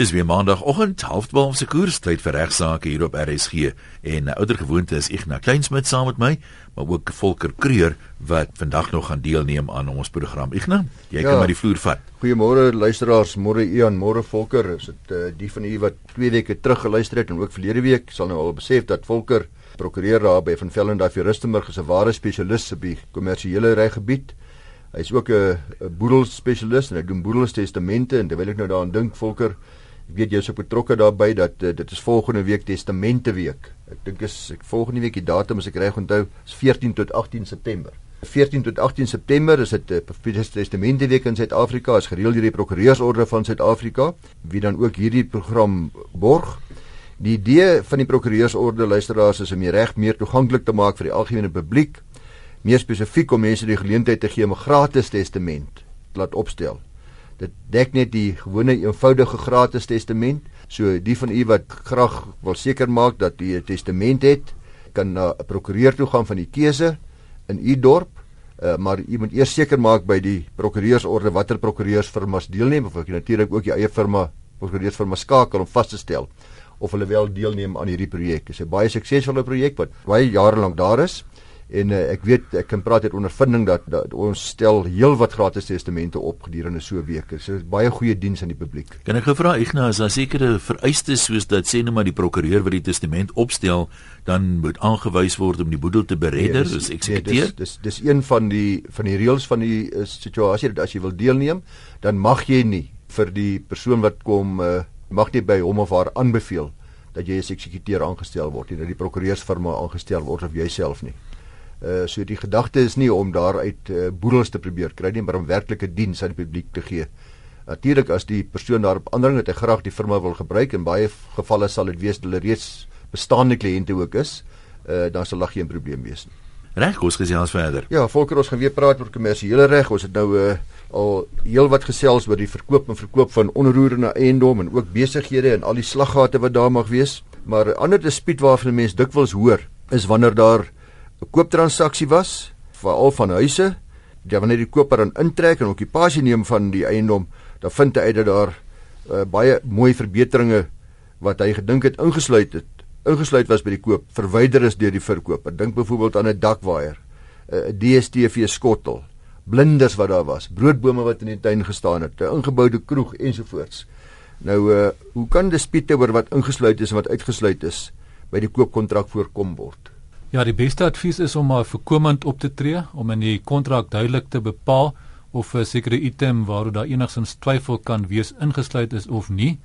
Dis weer maandagooggend, 12:30 se koers tyd vir regsaake hier op RSG. En nou ouer gewoonte is Ignas Kleinsmid saam met my, maar ook Volker Kreur wat vandag nog gaan deelneem aan ons program. Ignas, jy ja, kan maar die vloer vat. Goeiemôre luisteraars, môre Ian, môre Volker. Is dit uh, die van u wat 2 weke terug geluister het en ook verlede week sal nou al besef dat Volker prokureur daar by van Vellendaai vir Rustenburg is 'n ware spesialis op die kommersiële reggebied. Hy is ook 'n boedelspesialis en hy doen boedelstestamente en terwyl ek nou daaraan dink Volker Ek weet jy's ook betrokke daarbey dat uh, dit is volgende week testamente week. Ek dink is ek volgende week die datum as ek reg onthou is 14 tot 18 September. 14 tot 18 September is dit uh, testamente week in Suid-Afrika as gereël deur die prokureursorde van Suid-Afrika wie dan ook hierdie program borg. Die idee van die prokureursorde luisteraars is om die reg meer toeganklik te maak vir die algemene publiek, meer spesifiek om mense die geleentheid te gee om 'n gratis testament te laat opstel. Dit dek net die gewone eenvoudige gratis testament. So die van u wat graag wil seker maak dat u 'n testament het, kan na 'n prokureur toe gaan van die keuse in u dorp. Uh, maar u moet eers seker maak by die prokureursorde watter prokureursfirmas deelneem of ek natuurlik ook die eie firma prokureursfirma skakel om vas te stel of hulle wel deelneem aan hierdie projek. Dit is 'n baie suksesvolle projek wat baie jare lank daar is en uh, ek weet ek kan praat uit ondervinding dat, dat ons stel heelwat gratis testamente op gedurende so. Dit is baie goeie diens aan die publiek. Kan ek gevra Ignas, as daar sekere vereistes soos dat sê nou maar die prokureur wat die testament opstel, dan moet aangewys word om die boedel te beredder, nee, dis eksekuteer? Nee, dis dis dis een van die van die reëls van die uh, situasie dat as jy wil deelneem, dan mag jy nie vir die persoon wat kom uh, mag nie by hom of haar aanbeveel dat jy as eksekuteur aangestel word nie, dat die prokureursfirma aangestel word of jouself nie. Uh so die gedagte is nie om daaruit uh, boedels te probeer kry nie, maar om werklike diens aan die publiek te gee. Natuurlik as die persoon daarop aandring dat hy graag die firma wil gebruik en baie gevalle sal dit wees dat hulle reeds bestaande kliënte ook is, uh dan sal daar geen probleem wees nie. Reg, ons gesels verder. Ja, volker ons gaan weer praat oor kommersiële reg. Ons het nou uh al heelwat gesels oor die verkoop en verkoop van onroerende eiendom en ook besighede en al die slaggate wat daar mag wees. Maar 'n ander dispuut waarvan mense dikwels hoor, is wanneer daar 'n kooptransaksie was, veral van huise, ja wanneer die koper dan intrek en okupasie neem van die eiendom, dan vind hy uit dat daar uh, baie mooi verbeteringe wat hy gedink het ingesluit het, ingesluit was by die koop, verwyder is deur die verkoper. Dink byvoorbeeld aan 'n dakwaaier, 'n DStv skottel, blinders wat daar was, broodbome wat in die tuin gestaan het, 'n ingeboude kroeg ensovoorts. Nou uh hoe kan dispute oor wat ingesluit is en wat uitgesluit is by die koopkontrak voorkom word? Ja, die beste advies is om maar voorkomend op te tree om in die kontrak duidelik te bepaal of 'n sekere item waaroor daar enigsins twyfel kan wees ingesluit is of nie.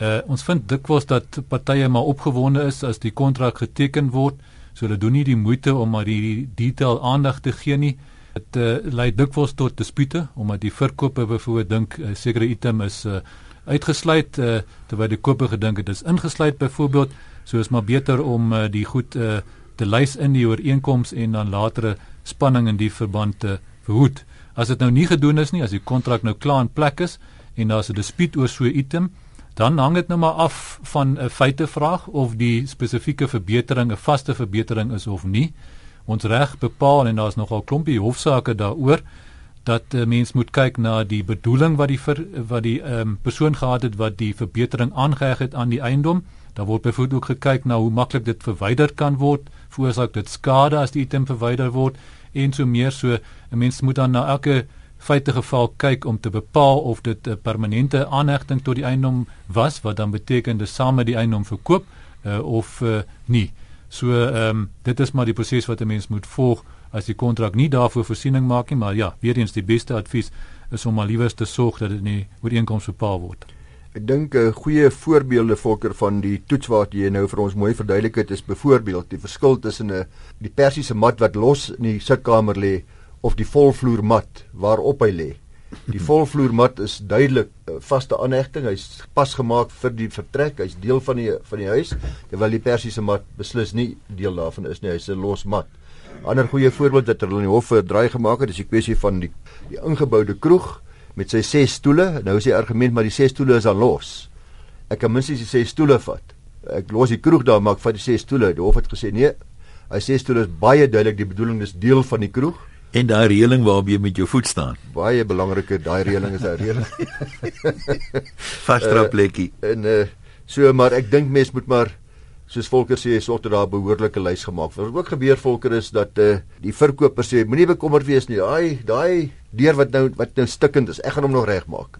Uh ons vind dikwels dat partye maar opgewonde is as die kontrak geteken word, so hulle doen nie die moeite om maar die detail aandag te gee nie. Dit uh, lei dikwels tot dispute omdat die verkoper byvoorbeeld dink 'n sekere item is uh uitgesluit uh, terwyl die koper gedink het dit is ingesluit byvoorbeeld, so is maar beter om uh, die goed uh te lys in die ooreenkoms en dan latere spanning in die verband te verhoed. As dit nou nie gedoen is nie, as die kontrak nou klaar in plek is en daar's 'n dispuut oor so 'n item, dan hang dit nou maar af van 'n feitevraag of die spesifieke verbetering 'n vaste verbetering is of nie. Ons reg bepaal en daar's nogal klompie hofsaake daaroor dat 'n mens moet kyk na die bedoeling wat die ver, wat die um, persoon gehad het wat die verbetering aangeheg het aan die eiendom. Daar word byvoorbeeld ook gekyk na hoe maklik dit verwyder kan word veroorsaak dit skade as die item verwyder word en so meer so 'n mens moet dan na elke feite geval kyk om te bepaal of dit 'n permanente aanhegting tot die eiendom was wat dan beteken dis saam met die eiendom verkoop uh, of uh, nie. So ehm um, dit is maar die proses wat 'n mens moet volg as die kontrak nie daarvoor voorsiening maak nie, maar ja, weer eens die beste advies is om maar liewers te sorg dat dit nie ooreenkoms bepaal word. Ek dink 'n uh, goeie voorbeelde volker van die toets wat jy nou vir ons mooi verduidelik het is byvoorbeeld die verskil tussen 'n uh, die persiese mat wat los in die sitkamer lê of die volvloer mat waarop hy lê. Die volvloer mat is duidelik 'n uh, vaste aanhegting. Hy's pas gemaak vir die vertrek. Hy's deel van die van die huis. Terwyl die persiese mat beslis nie deel daarvan is nie. Hy's 'n los mat. Ander goeie voorbeeld wat hulle in die hof verdraai gemaak het, is die kwessie van die die ingeboude kroeg met sy ses stoele. Nou is die argument maar die ses stoele is al los. Ek kan minstens die ses stoele vat. Ek los die kroeg daar maar ek vat die ses stoele. Die hof het gesê nee. Hy sê stoele is baie duidelik die bedoeling is deel van die kroeg. En daai reëling waarop jy met jou voet staan. Baie belangrike daai reëling is 'n reëling. Vasstra plekkie. Uh, en uh, so maar ek dink mens moet maar soos Volker sê, sorg dat daar 'n behoorlike lys gemaak word. Wat ook gebeur Volker is dat uh, die verkoper sê moenie bekommerd wees nie. Daai daai deur wat nou wat nou stikkend is, ek gaan hom nog regmaak.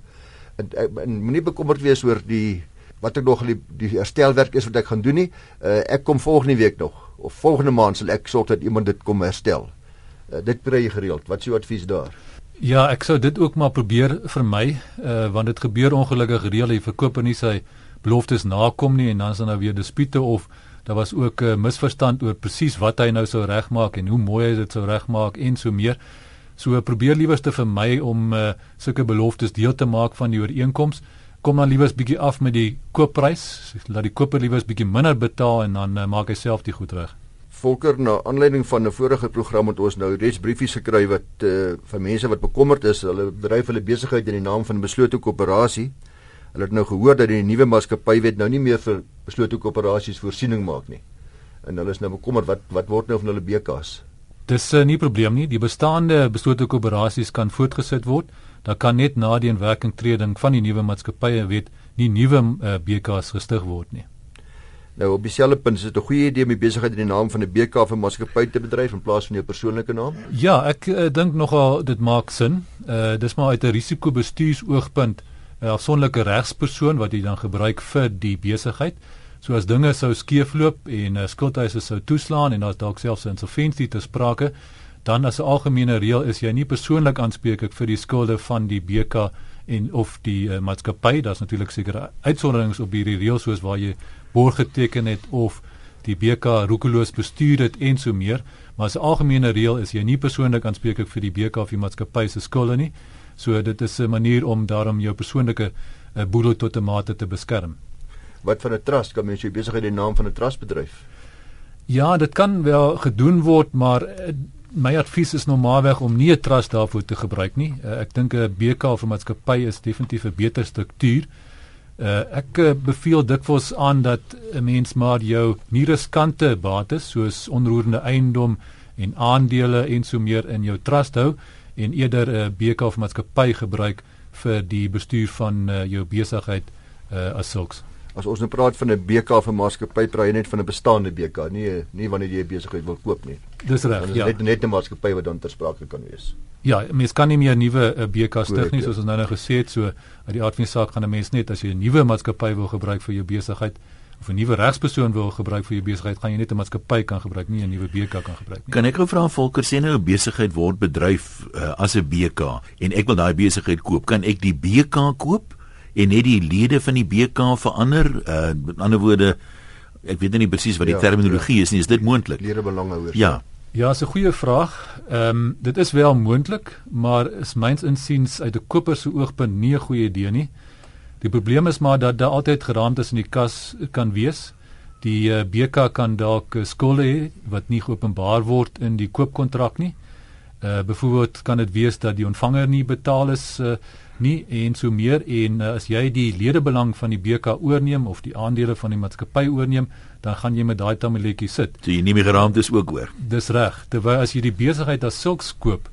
En, en moenie bekommerd wees oor die wat ek nog die, die herstelwerk is wat ek gaan doen nie. Uh, ek kom volgende week nog of volgende maand sal ek sorg dat iemand dit kom herstel. Uh, dit kry jy gereeld. Wat is jou advies daar? Ja, ek sou dit ook maar probeer vir my, uh, want dit gebeur ongelukkig gereeld. Jy verkoop nie sy beloftes nakom nie en dan is daar nou weer dispute of daar was ook 'n uh, misverstand oor presies wat hy nou sou regmaak en hoe mooi hy dit sou regmaak en so meer. So probeer liewers te vermy om uh, sulke beloftes deel te maak van die ooreenkoms. Kom dan liewers bietjie af met die koopprys. Laat die koper liewers bietjie minder betaal en dan uh, maak hy self die goed reg. Volker na aanleiding van 'n vorige program het ons nou reeds briefies gekry wat uh, van mense wat bekommerd is, hulle bedryf hulle besigheid in die naam van 'n beslote koöperasie. Hulle het nou gehoor dat die nuwe maatskappywet nou nie meer vir beslote koöperasies voorsiening maak nie. En hulle is nou bekommerd wat wat word nou van hulle BKs? Dis uh, nie probleem nie. Die bestaande beslote koöperasies kan voortgesit word. Daar kan net na die inwerkingtreding van die nuwe maatskappywet nie nuwe uh, BKs gestig word nie. Nou op dieselfde punt is dit 'n goeie idee om die besigheid in die naam van 'n BK vir maatskappy te bedryf in plaas van jou persoonlike naam? Ja, ek uh, dink nogal dit maak sin. Uh dis maar uit 'n risikobestuursoogpunt 'n afsonderlike regspersoon wat jy dan gebruik vir die besigheid. So as dinge sou skeefloop en uh, skuldeise sou toeslaan en daar's dalk selfs insolventie te sprake, dan as 'n algemene reël is jy nie persoonlik aanspreeklik vir die skulde van die BK en of die uh, maatskappy. Daar's natuurlik sekere uitsonderings op hierdie reël soos waar jy borg geteken het of die BK roekeloos bestuur het en so meer, maar as 'n algemene reël is jy nie persoonlik aanspreeklik vir die BK of die maatskappy se skulde nie. So dit is 'n manier om daarom jou persoonlike uh, boedel tot 'n mate te beskerm. Wat van 'n trust kan mens jy besigheid in naam van 'n trust bedryf? Ja, dit kan wel gedoen word, maar uh, my advies is normaalweg om nie 'n trust daarvoor te gebruik nie. Uh, ek dink 'n BK of 'n maatskappy is definitief 'n beter struktuur. Uh, ek beveel dikwels aan dat 'n mens maar jou nie riskante bates soos onroerende eiendom en aandele en so meer in jou trust hou en eerder 'n uh, BK of maatskappy gebruik vir die bestuur van uh, jou besigheid uh, as sulks. As ons nou praat van 'n BK 'n maatskappy, praat jy net van 'n bestaande BK, nie nie wanneer jy 'n besigheid wil koop nie. Dis reg, ja. Net net 'n maatskappy wat dan ter sprake kan wees. Ja, mens kan nie meer nuwe uh, BK stig nie soos ons nou nou gesê het, so uit die aard van die saak gaan 'n mens net as jy 'n nuwe maatskappy wil gebruik vir jou besigheid of 'n nuwe regspersoon wil gebruik vir jou besigheid, gaan jy net 'n maatskappy kan gebruik, nie 'n nuwe BK kan gebruik nie. Kan ek gou vra Volker sê nou 'n besigheid word bedryf uh, as 'n BK en ek wil daai besigheid koop, kan ek die BK koop en net die lede van die BK verander? Uh met ander woorde, ek weet nie presies wat die ja, terminologie ja. is nie, is dit moontlik? Lede belange hoor. Ja. Ja, dis 'n goeie vraag. Ehm um, dit is wel moontlik, maar is myns insiens uit 'n koper se oogpunt nie 'n goeie idee nie. Die probleem is maar dat daar altyd geraamtes in die kas kan wees. Die uh, eh, BK kan dalk uh, skulde hê wat nie geopenbaar word in die koopkontrak nie. Uh byvoorbeeld kan dit wees dat die ontvanger nie betaal is uh, nie en so meer en uh, as jy die ledebelang van die BK oorneem of die aandele van die maatskappy oorneem, dan gaan jy met daai tamaletjie sit. So jy neem die geraamtes ook oor. Dis reg. Terwyl as jy die besigheid as sulks koop,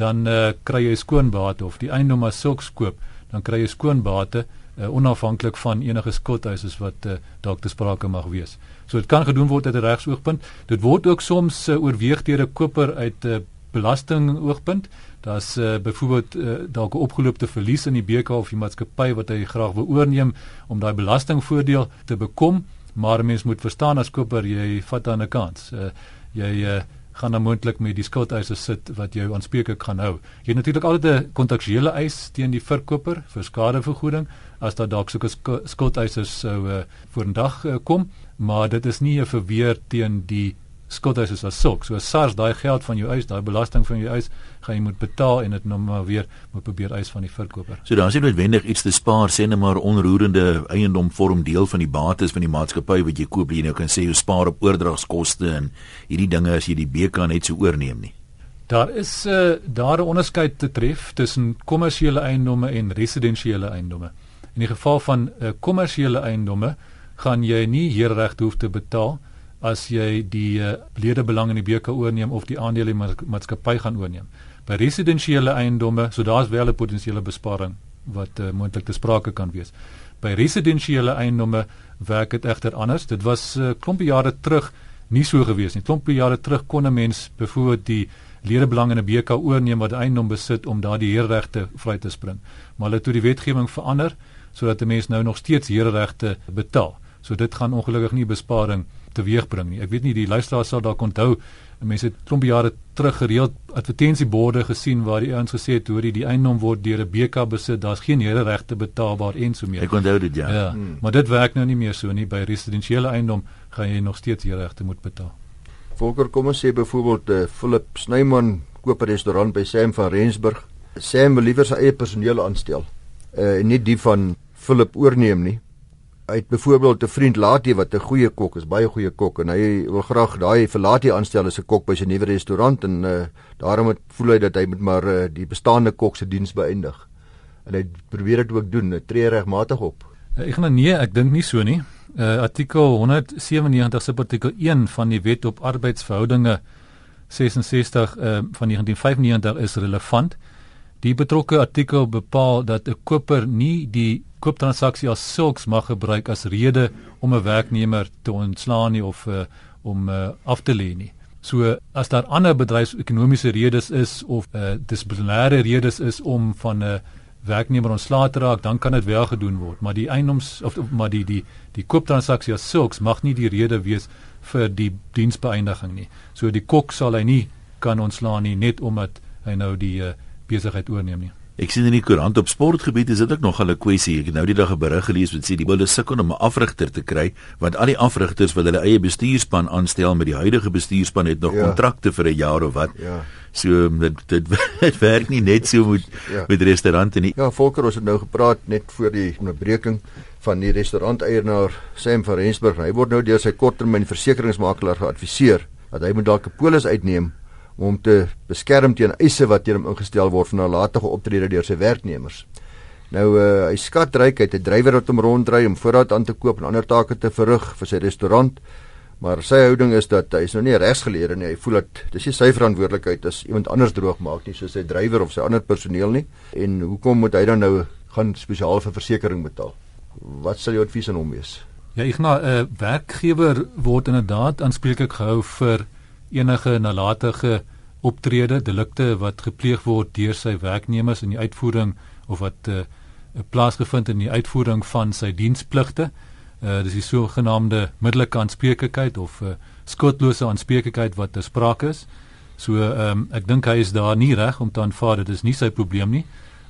dan uh, kry jy skoonbate of die eiendom as sulks koop, dan kry jy skoonbate uh, onafhanklik van enige skuldeisers wat uh, dalk te sprake mag wees. So dit kan gedoen word uit 'n regsoogpunt. Dit word ook soms uh, oorweeg deur 'n koper uit 'n uh, belastingoogpunt. Daar's uh, byvoorbeeld uh, dalk 'n opgeloopte verlies in die BK of die maatskappy wat hy graag wil oorneem om daai belastingvoordeel te bekom, maar mens moet verstaan as koper jy vat dan 'n kans. Uh, jy uh, gaan dan moontlik met die skuldeisers sit wat jou aanspreeklik gaan hou. Jy het natuurlik altyd 'n kontaktuele eis teen die verkoper vir skadevergoeding as daar dalk sulke skuldeisers sou uh, vorendag uh, kom, maar dit is nie 'n verweer teen die skuldeisers as sulks. So as SARS daai geld van jou eis, daai belasting van jou eis, gaan jy moet betaal en dit nou maar weer moet probeer eis van die verkoper. So dan is dit noodwendig iets te spaar, sê net maar onroerende eiendom vorm deel van die bates van die maatskappy wat jy koop, jy nou kan sê jy spaar op oordragskoste en hierdie dinge as jy die BK net so oorneem nie. Daar is uh, daar 'n onderskeid te tref tussen kommersiële eiendomme en residensiële eiendomme. In die geval van uh, kommersiële eiendomme gaan jy nie huurregte hoef te betaal as jy die uh, ledebelang in die BK oorneem of die aandele in die maatskappy gaan oorneem. By residensiële eiendomme, so daar's wel 'n potensiële besparing wat uh, moontlik te sprake kan wees. By residensiële eiendomme werk dit egter anders. Dit was 'n uh, klompie jare terug nie so gewees nie. Klompie jare terug kon 'n mens byvoorbeeld die ledebelang in 'n BK oorneem wat eiendom besit om daardie heerregte vry te spring. Maar hulle het toe die wetgewing verander sodat 'n mens nou nog steeds heerregte betaal. So dit gaan ongelukkig nie besparing teweegbring nie. Ek weet nie die luisteraars sal dalk onthou mense het klompie jare terug gereeld advertensieborde gesien waar die ouens gesê het hoor die eiendom word deur 'n BK besit, daar's geen heerregte betaalbaar en so meer. Ek onthou dit ja. Ja, hmm. maar dit werk nou nie meer so nie by residensiële eiendom gaan jy nog steeds heerregte moet betaal. Volker, kom ons sê byvoorbeeld uh, Philip Snyman koop 'n restaurant by Sam van Rensburg. Sam wil liewer sy eie personeel aanstel. Uh nie die van Philip oorneem nie hy het byvoorbeeld 'n vriend Latie wat 'n goeie kok is, baie goeie kok en hy wil graag daai vir Latie aanstel as 'n kok by sy nuwe restaurant en uh, daarom het voel hy dat hy moet maar uh, die bestaande kok se diens beëindig. En hy probeer dit ook doen, tree regmatig op. Uh, ek gaan nee, ek dink nie so nie. Uh, artikel 197 se artikel 1 van die Wet op Arbeidsverhoudinge 66 uh, van 1995 is relevant. Die betrokke artikel bepaal dat 'n koper nie die kooptransaksie as sulks mag gebruik as rede om 'n werknemer te ontslaan nie of uh, om uh, af te lê nie. So as daar ander bedryfsekonomiese redes is of uh, dissiplinêre redes is om van 'n uh, werknemer ontslae te raak, dan kan dit wel gedoen word, maar die eiendoms of, of maar die die die kooptransaksie as sulks mag nie die rede wees vir die diensbeëindiging nie. So die kok sal hy nie kan ontslaan nie net omdat hy nou die uh, besigheid oorneem nie. Ek sien in die koerant op sportgebied is dit ook nog 'n kwessie. Ek het nou die dag 'n berig gelees wat sê die Bulls sukkel om 'n afrigter te kry want al die afrigters wat hulle eie bestuurspan aanstel met die huidige bestuurspan het nog ja. kontrakte vir 'n jaar of wat. Ja. So dit dit, dit werk nie net so met ja. met restaurante nie. Ja, Volker ons het nou gepraat net voor die onderbreking van die restauranteienaar Sam van Rensburg. Hy word nou deur sy korttermynversekeringsmakelaar geadviseer dat hy moet dalk 'n polis uitneem om te beskerm teen eise wat teen hom ingestel word van nalatige optrede deur sy werknemers. Nou uh, hy skat ryk uit 'n drywer wat hom ronddry om voorraad aan te koop en ander take te verrig vir sy restaurant. Maar sy houding is dat hy is nou nie regsgeleerde nie. Hy voel dat dis sy verantwoordelikheid as iemand anders droog maak nie, soos sy drywer of sy ander personeel nie. En hoekom moet hy dan nou gaan spesiaal vir versekerings betaal? Wat sal jou advies aan hom wees? Ja, ek nou 'n uh, werkgewer word inderdaad aanspreeklik gehou vir enige nalatige optrede, delikte wat gepleeg word deur sy werknemers in die uitvoering of wat uh, plaasgevind in die uitvoering van sy dienspligte. Uh dis die sogenaamde middelike aanspreeklikheid of uh, skotlose aanspreeklikheid wat ter sprake is. So ehm um, ek dink hy is daar nie reg om te aanvaar dit is nie sy probleem nie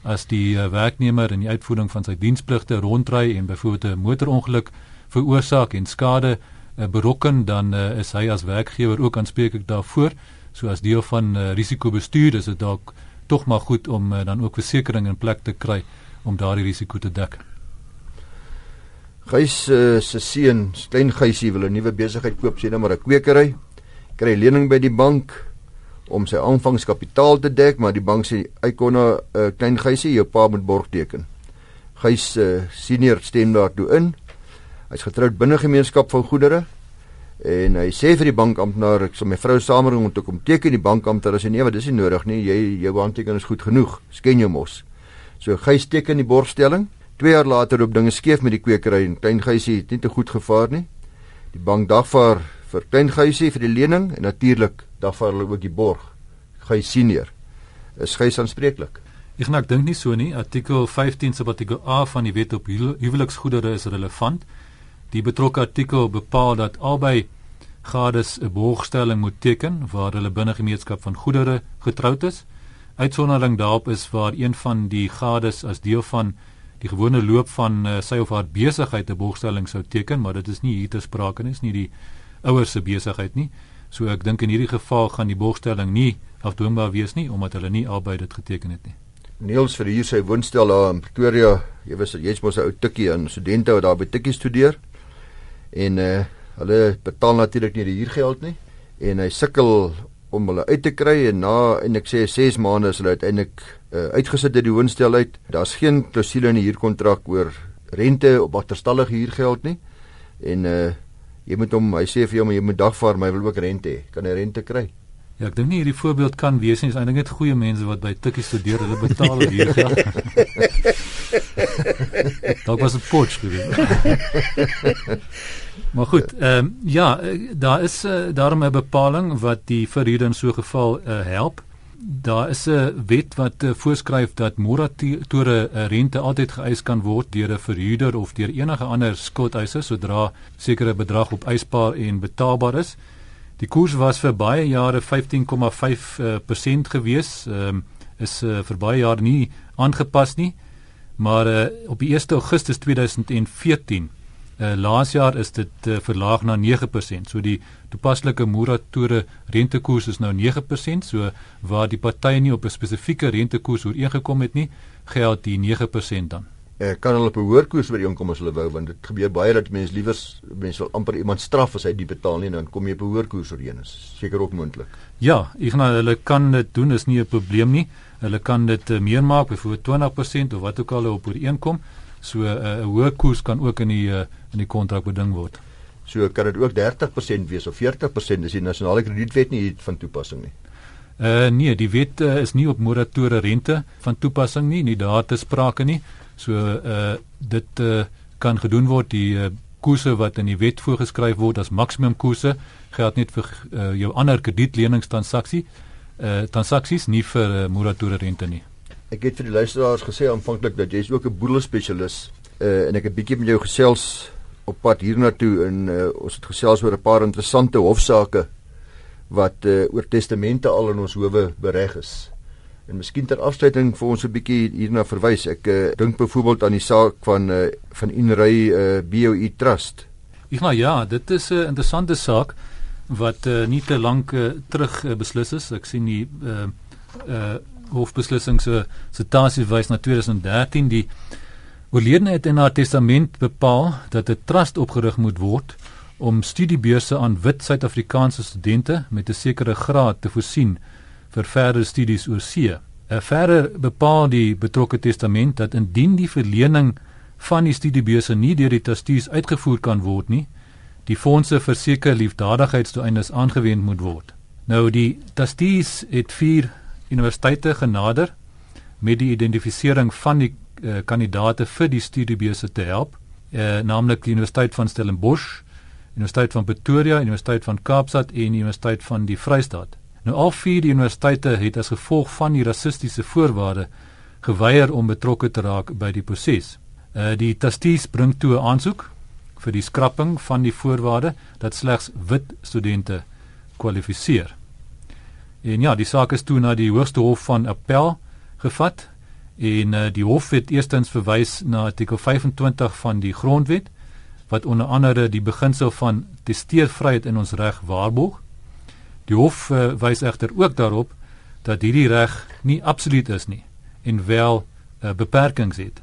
as die uh, werknemer in die uitvoering van sy dienspligte rondry en byvoorbeeld 'n motorongeluk veroorsaak en skade uh, berokken dan uh, is hy as werkgewer ook aanspreeklik daarvoor. So as deel van uh, risikobestuur is dit dalk tog maar goed om uh, dan ook versekerings in plek te kry om daardie risiko te dek. Gys uh, se seun, klein Gysie wil 'n nuwe besigheid koop, sê net maar 'n kwekery. Kry lening by die bank om sy aanvangskapitaal te dek, maar die bank sê hy kon 'n uh, klein Gysie jou pa moet borg teken. Gys uh, senior stem daartoe in. Hy's getroud binne gemeenskap van goedere en hy sê vir die bankamptenaar ek sal my vrou saamring om te kom teken die bankamptenaar sê nee wat dis nie nodig nie. Jy jou handtekening is goed genoeg. Sken jou mos. So hy teken die borgstelling. 2 jaar later loop dinge skeef met die kwekery en klein geisie het nie te goed gevaar nie. Die bank dagvaar vir klein geisie vir die lening en natuurlik dagvaar hulle ook die borg. Gei senior. Is gei aanspreeklik? Ek nou dink nie so nie. Artikel 15 sub artikel A van die Wet op Huweliksgoedere is relevant. Die betrokke artikel bepaal dat albei gades 'n borgstelling moet teken waar hulle binne gemeenskap van goedere getroud is. Uitsondering daarop is waar een van die gades as deel van die gewone loop van uh, sy of haar besigheid 'n borgstelling sou teken, maar dit is nie hier te sprake nie, is nie die ouers se besigheid nie. So ek dink in hierdie geval gaan die borgstelling nie afdwingbaar wees nie omdat hulle nie albei dit geteken het nie. Niels vir hier sy woonstel daar in Pretoria, jy weet jy's mos 'n ou tikkie aan studente wat daar by tikkie studeer en uh, hulle betaal natuurlik nie die huurgeld nie en hy sukkel om hulle uit te kry en na en ek sê 6 maande is hulle uiteindelik uh, uitgesit uit die woonstel uit. Daar's geen klousule in die huurkontrak oor rente op agterstallige huurgeld nie. En uh jy moet hom hy sê vir jou maar jy moet dagvaar, maar hy wil ook rente hê. Kan hy rente kry? Ja, ek dink nie hierdie voorbeeld kan wees nie. Is eintlik net goeie mense wat by Tikkie studeer. Hulle betaal hier geld. Dalk was dit potch geweest. maar goed, ehm um, ja, daar is uh, daarom 'n bepaling wat die verhuurder in so 'n geval uh, help. Daar is 'n wet wat uh, voorskryf dat moratoriese uh, rente altyd geëis kan word deur 'n verhuurder of deur enige ander skuldeiser sodra sekere bedrag op eisbaar en betaalbaar is. Die koers was vir baie jare 15,5% uh, gewees. Ehm um, is uh, vir baie jare nie aangepas nie. Maar uh, op die 1 Augustus 2014 uh, laas jaar is dit uh, verlaag na 9%. So die toepaslike moratoriese rentekoers is nou 9%. So waar die partye nie op 'n spesifieke rentekoers ooreengekom het nie, geld die 9% dan eh, kan hulle op 'n hoër koers inkom as hulle wou want dit gebeur baie dat mense liewer mense wil amper iemand straf as hy die betaal nie en dan kom jy op 'n hoër koers oorheen is seker ook moontlik. Ja, ek gaan hulle kan dit doen is nie 'n probleem nie. Hulle kan dit uh, meer maak byvoorbeeld 20% of wat ook al hulle op ooreenkom. So 'n uh, hoër koers kan ook in die uh, in die kontrak beding word. So kan dit ook 30% wees of 40% as die nasionale kredietwet nie van toepassing nie. Uh nee, die wet uh, is nie op moratoriese rente van toepassing nie, nie daar te sprake nie. So uh dit uh, kan gedoen word die uh, koerse wat in die wet voorgeskryf word as maksimum koerse geld net vir uh, jou ander kredietleningstransaksie uh transaksies nie vir uh, moratoriese rente nie. Ek het vir die luisteraars gesê aanvanklik dat jy is ook 'n boedelspesialis uh en ek het bietjie met jou gesels op pad hiernatoe en uh, ons het gesels oor 'n paar interessante hofsaake wat uh, oor testamente al in ons howe bereg is. En miskien ter afsluiting vir ons 'n bietjie hierna verwys. Ek uh, dink byvoorbeeld aan die saak van uh, van Inry uh, BOE Trust. Nou ja, dit is 'n interessante saak wat uh, nie te lank uh, terug uh, beslis is. Ek sien die uh uh hofbeslissing se citasie wys na 2013 die oorledene het in haar testament bepaal dat 'n trust opgerig moet word om studiebeurse aan wit Suid-Afrikaanse studente met 'n sekere graad te voorsien vir verdere studies oor see. 'n Verder bepaal die betrokke testament dat indien die verlening van die studiebeurse nie deur die trustees uitgevoer kan word nie, die fondse vir sekere liefdadigheidsdoeleindes aangewend moet word. Nou die trustees het vier universiteite genader met die identifisering van die uh, kandidate vir die studiebeurse te help, uh, naamlik die Universiteit van Stellenbosch, Universiteit van Pretoria, Universiteit van Kaapstad en die Universiteit van die Vrystaat. Nou al vier die universiteite het as gevolg van die rassistiese voorwaarde geweier om betrokke te raak by die proses. Uh die trustees bring toe 'n aansoek vir die skrapping van die voorwaarde dat slegs wit studente kwalifiseer. En ja, die saak is toe na die Hoogste Hof van Appel gevat en uh, die hof het eerstens verwys na artikel 25 van die grondwet wat onder andere die beginsel van testeervryheid in ons reg waarborg Die hof uh, wys egter ook daarop dat hierdie reg nie absoluut is nie en wel uh, beperkings het.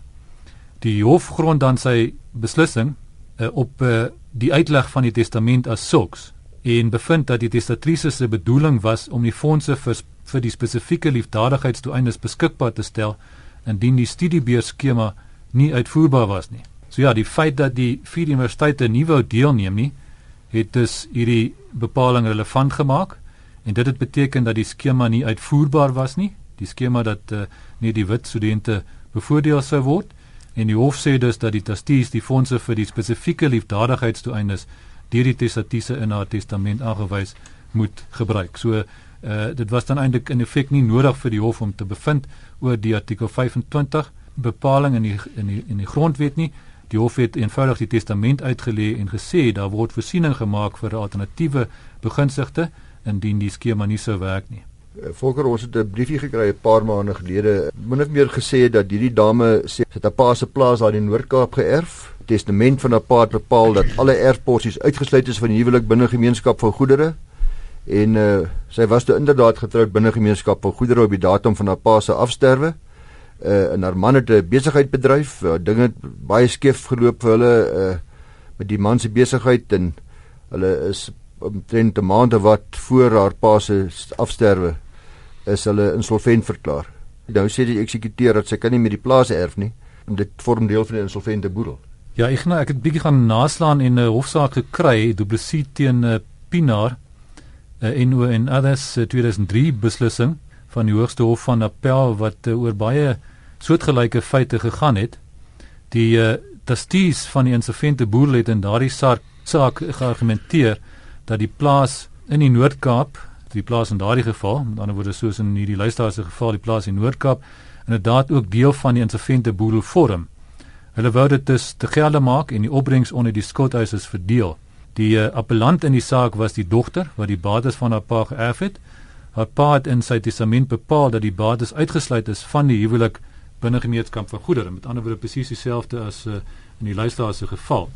Die hof grond dan sy beslissing uh, op uh, die uitleg van die testament as sulks en bevind dat die testatrice se bedoeling was om die fondse vir vir die spesifieke liefdadigheidsdoeleindes beskikbaar te stel indien die studiebeurs-skema nie uitvoerbaar was nie. So ja, die feit dat die vier universiteite nie wou deelneem nie, het dus hierdie bepaling relevant gemaak en dit het beteken dat die skema nie uitvoerbaar was nie die skema dat uh, nie die wit studente bevoordeel sou word en die hof sê dus dat die trustees die fondse vir die spesifieke liefdadigheidsdoeleindes deur die testatiese in haar testament aangewys moet gebruik so uh, dit was dan eintlik in effek nie nodig vir die hof om te bevind oor die artikel 25 bepaling in die in die in die grondwet nie Die hof het eenvoudig die testament uitgelê en gesê daar word voorsiening gemaak vir alternatiewe beginsigte indien die skema nie sou werk nie. Eh, Volker ons het 'n briefie gekry 'n paar maande gelede. Min of meer gesê dat hierdie dame sê sy het 'n pa se plaas daar in Noord-Kaap geërf. Testament van haar pa het bepaal dat alle erfporsies uitgesluit is van die huwelik binne gemeenskap van goedere. En uh, sy was toe inderdaad getroud binne gemeenskap van goedere op die datum van haar pa se afsterwe uh, en haar man het 'n besigheid bedryf. Uh, dinge het baie skeef geloop vir hulle uh, met die man se besigheid en hulle is omtrent 'n maand wat voor haar pa se afsterwe is hulle insolvent verklaar. Nou sê die eksekuteur dat sy kan nie meer die plase erf nie en dit vorm deel van die insolvente boedel. Ja, ek nou ek het bietjie gaan naslaan en 'n hofsaak gekry, Duplessis teen uh, Pinaar uh, NO en others uh, 2003 beslissing van die Hoogste Hof van Appel wat uh, oor baie soortgelyke feite gegaan het. Die uh, trustees van die insolvente boer het in daardie saak saak geargumenteer dat die plaas in die Noord-Kaap, die plaas in daardie geval, met ander woorde soos in hierdie luisteraar se geval die plaas in Noord-Kaap, inderdaad ook deel van die insolvente boer vorm. Hulle wou dit dus te gelde maak en die opbrengs onder die skuldeisers verdeel. Die uh, appellant in die saak was die dogter wat die bates van haar pa geërf het. Haar pa het in sy testament bepaal dat die bates uitgesluit is van die huwelik binne gemeenskap van goedere. Met ander woorde presies dieselfde as uh, in die luisteraar se geval.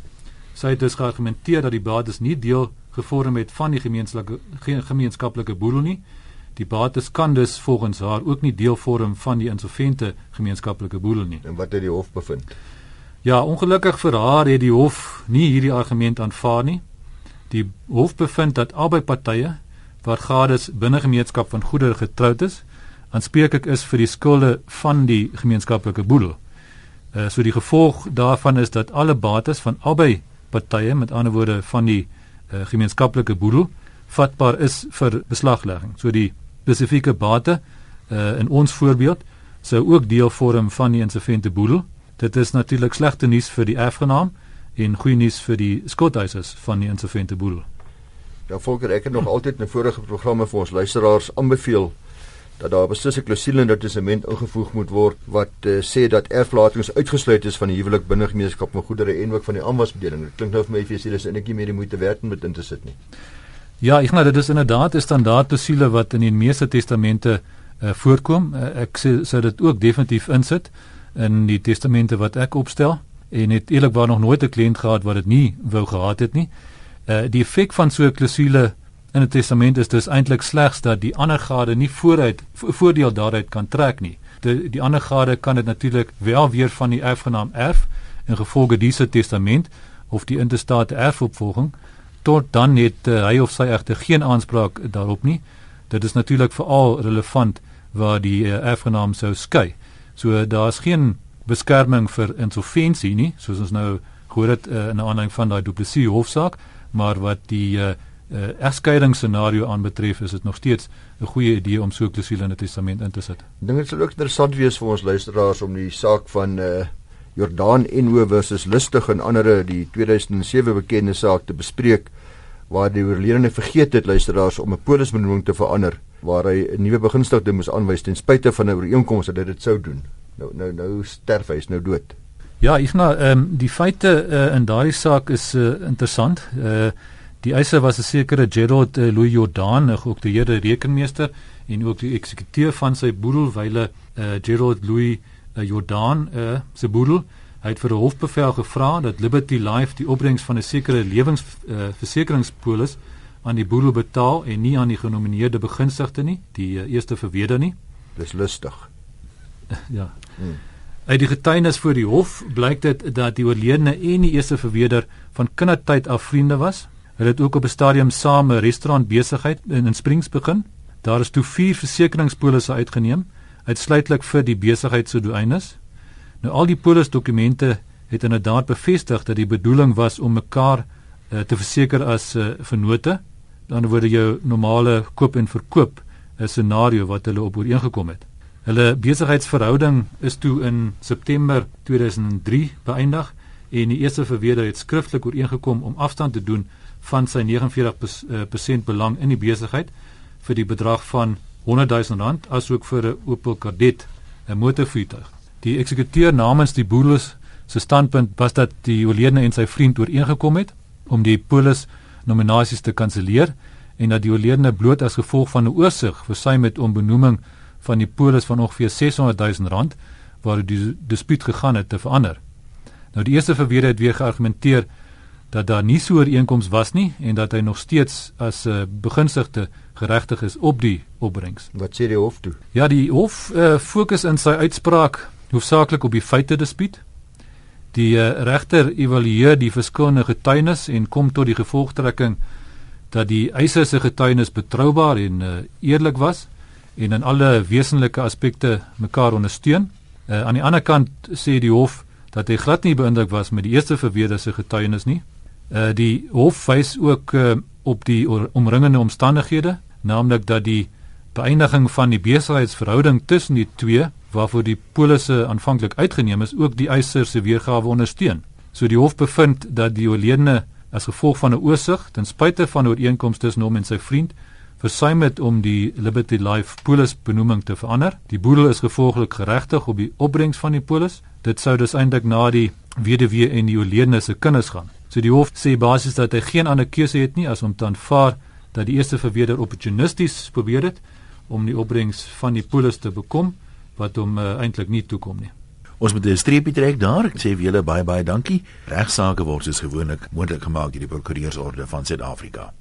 Sy het dus geargumenteer dat die bates nie deel gevorm het van die gemeenskaplike gemeenskaplike boedel nie. Die bates kan dus volgens haar ook nie deel vorm van die insolvente gemeenskaplike boedel nie. En wat het die hof bevind? Ja, ongelukkig vir haar het die hof nie hierdie argument aanvaar nie. Die hof bevind dat albei partye wat gades binne gemeenskap van goedere getroud is, aanspreeklik is vir die skulde van die gemeenskaplike boedel. Uh so die gevolg daarvan is dat alle bates van albei partye, met ander woorde van die uh, gemeenskaplike boedel, vatbaar is vir beslaglegging. So die spesifieke bate uh in ons voorbeeld sou ook deel vorm van die insolvente boedel Dit is natuurlik slegte nuus vir die erfgenaam en goeie nuus vir die skothuisers van die insolvente boedel. Ja, Volker, ek het nog altyd in vorige programme vir ons luisteraars aanbeveel dat daar beslis 'n klousule in die testament ingevoeg moet word wat uh, sê dat erflatings uitgesluit is van die huwelik binne gemeenskap van goedere en ook van die aanwasbedeling. Dit klink nou vir my of jy sê dis eintlik nie meer die moeite werd om dit in te sit nie. Ja, ek nou dit is inderdaad 'n standaard klousule wat in die meeste testamente uh, voorkom. Uh, ek sê sou dit ook definitief insit in die testamente wat ek opstel en het eerlikwaar nog nooit 'n kliënt gehad wat dit nie wou gehad het nie. Uh die effek van so 'n klousule in 'n testament is dus eintlik slegs dat die ander gade nie vooruit voordeel daaruit kan trek nie. Die die ander gade kan dit natuurlik wel weer van die erfgenaam erf in gevolge dise testament of die intestate erfopvolging tot dan het uh, hy of sy egter geen aanspraak daarop nie. Dit is natuurlik veral relevant waar die uh, erfgenaam sou skei. So daar's geen beskerming vir insolventie nie, soos ons nou gehoor het uh, in aanleiding van daai duplisie hofsaak, maar wat die uh, uh, egskeidingsscenario aanbetref, is dit nog steeds 'n goeie idee om so 'n klousule in 'n testament in te sit. Dink dit sal ook interessant wees vir ons luisteraars om die saak van uh, Jordaan Enho versus Lustig en ander die 2007 bekende saak te bespreek waar die oorledene vergeet het luisteraars om 'n polisbenoeming te verander waar hy 'n nuwe begunstigde moes aanwys ten spyte van 'n ooreenkoms dat hy dit sou doen. Nou nou nou sterf hy is nou dood. Ja, ek nou ehm um, die feite uh, in daardie saak is uh, interessant. Uh die eiser was 'n sekere Gerald uh, Louis Jordan, die hele rekenmeester en ook die eksekuteur van sy boedel wyle uh Gerald Louis uh, Jordan uh se boedel. Hy het vir 'n hofbevel gevra dat Liberty Life die opbrengs van 'n sekere lewensversekeringspolis uh, aan die boedel betaal en nie aan die genomineerde begunstigde nie, die uh, eerste verweder nie. Dis lustig. ja. Hmm. Uit die getuienis voor die hof blyk dit dat die oorledene en die eerste verweder van kindertyd af vriende was. Hulle het ook op 'n stadium saam 'n restaurant besigheid in, in Springs begin. Daar is toe vier versekeringspolisse uitgeneem, uitsluitlik vir die besigheid se doelendes. Nou al die polisdokumente het inderdaad bevestig dat die bedoeling was om mekaar uh, te verseker as uh, vennote dan word jou normale koop en verkoop 'n scenario wat hulle op ooreengekom het. Hulle besigheidsverhouding is toe in September 2003 beëindig en die eerste verweerder het skriftelik ooreengekom om afstand te doen van sy 49% belang in die besigheid vir die bedrag van 100 000 rand asook vir 'n Opel Kadett 'n motorvoertuig. Die eksekuteur namens die boedels se standpunt was dat die oorledene en sy vriend ooreengekom het om die polis nominasies te kanselleer en dat die oorledene bloot as gevolg van 'n oorsig versuim het om benoeming van die polis van ongeveer 600 000 rand waar die dispuut gegaan het te verander. Nou die eerste verweer het weer geargumenteer dat daar nie so 'n ooreenkoms was nie en dat hy nog steeds as 'n uh, begunstigde geregtig is op die opbrengs. Wat sê die hof toe? Ja, die hof uh, fokus in sy uitspraak hoofsaaklik op die feite dispuut Die uh, regter evalueer die verskillende getuienis en kom tot die gevolgtrekking dat die eiser se getuienis betroubaar en uh, eerlik was en in alle wesenlike aspekte mekaar ondersteun. Uh, aan die ander kant sê die hof dat hy glad nie beïndruk was met die eerste verweerde se getuienis nie. Uh, die hof wys ook uh, op die omringende omstandighede, naamlik dat die beëindiging van die besigheidsverhouding tussen die twee waarvoor die polisse aanvanklik uitgeneem is, ook die eiser se weergawe ondersteun. So die hof bevind dat die oorledene as gevolg van 'n oorsig ten spyte van ooreenkomste tussen hom en sy vriend versuim het om die Liberty Life polis benoeming te verander. Die boedel is gevolglik geregtig op die opbrengs van die polis. Dit sou dus eintlik na die weduwee en die oorledene se kinders gaan. So die hof sê basies dat hy geen ander keuse het nie as om te aanvaar dat die eerste verweerder opportunisties probeer het om die opbrengs van die polis te bekom wat hom uh, eintlik nie toekom nie. Ons moet 'n streepie trek daar. Ek sê vir julle baie baie dankie. Regsaake word soos gewoonlik moontlik gemaak deur die Prokureursorde van Suid-Afrika.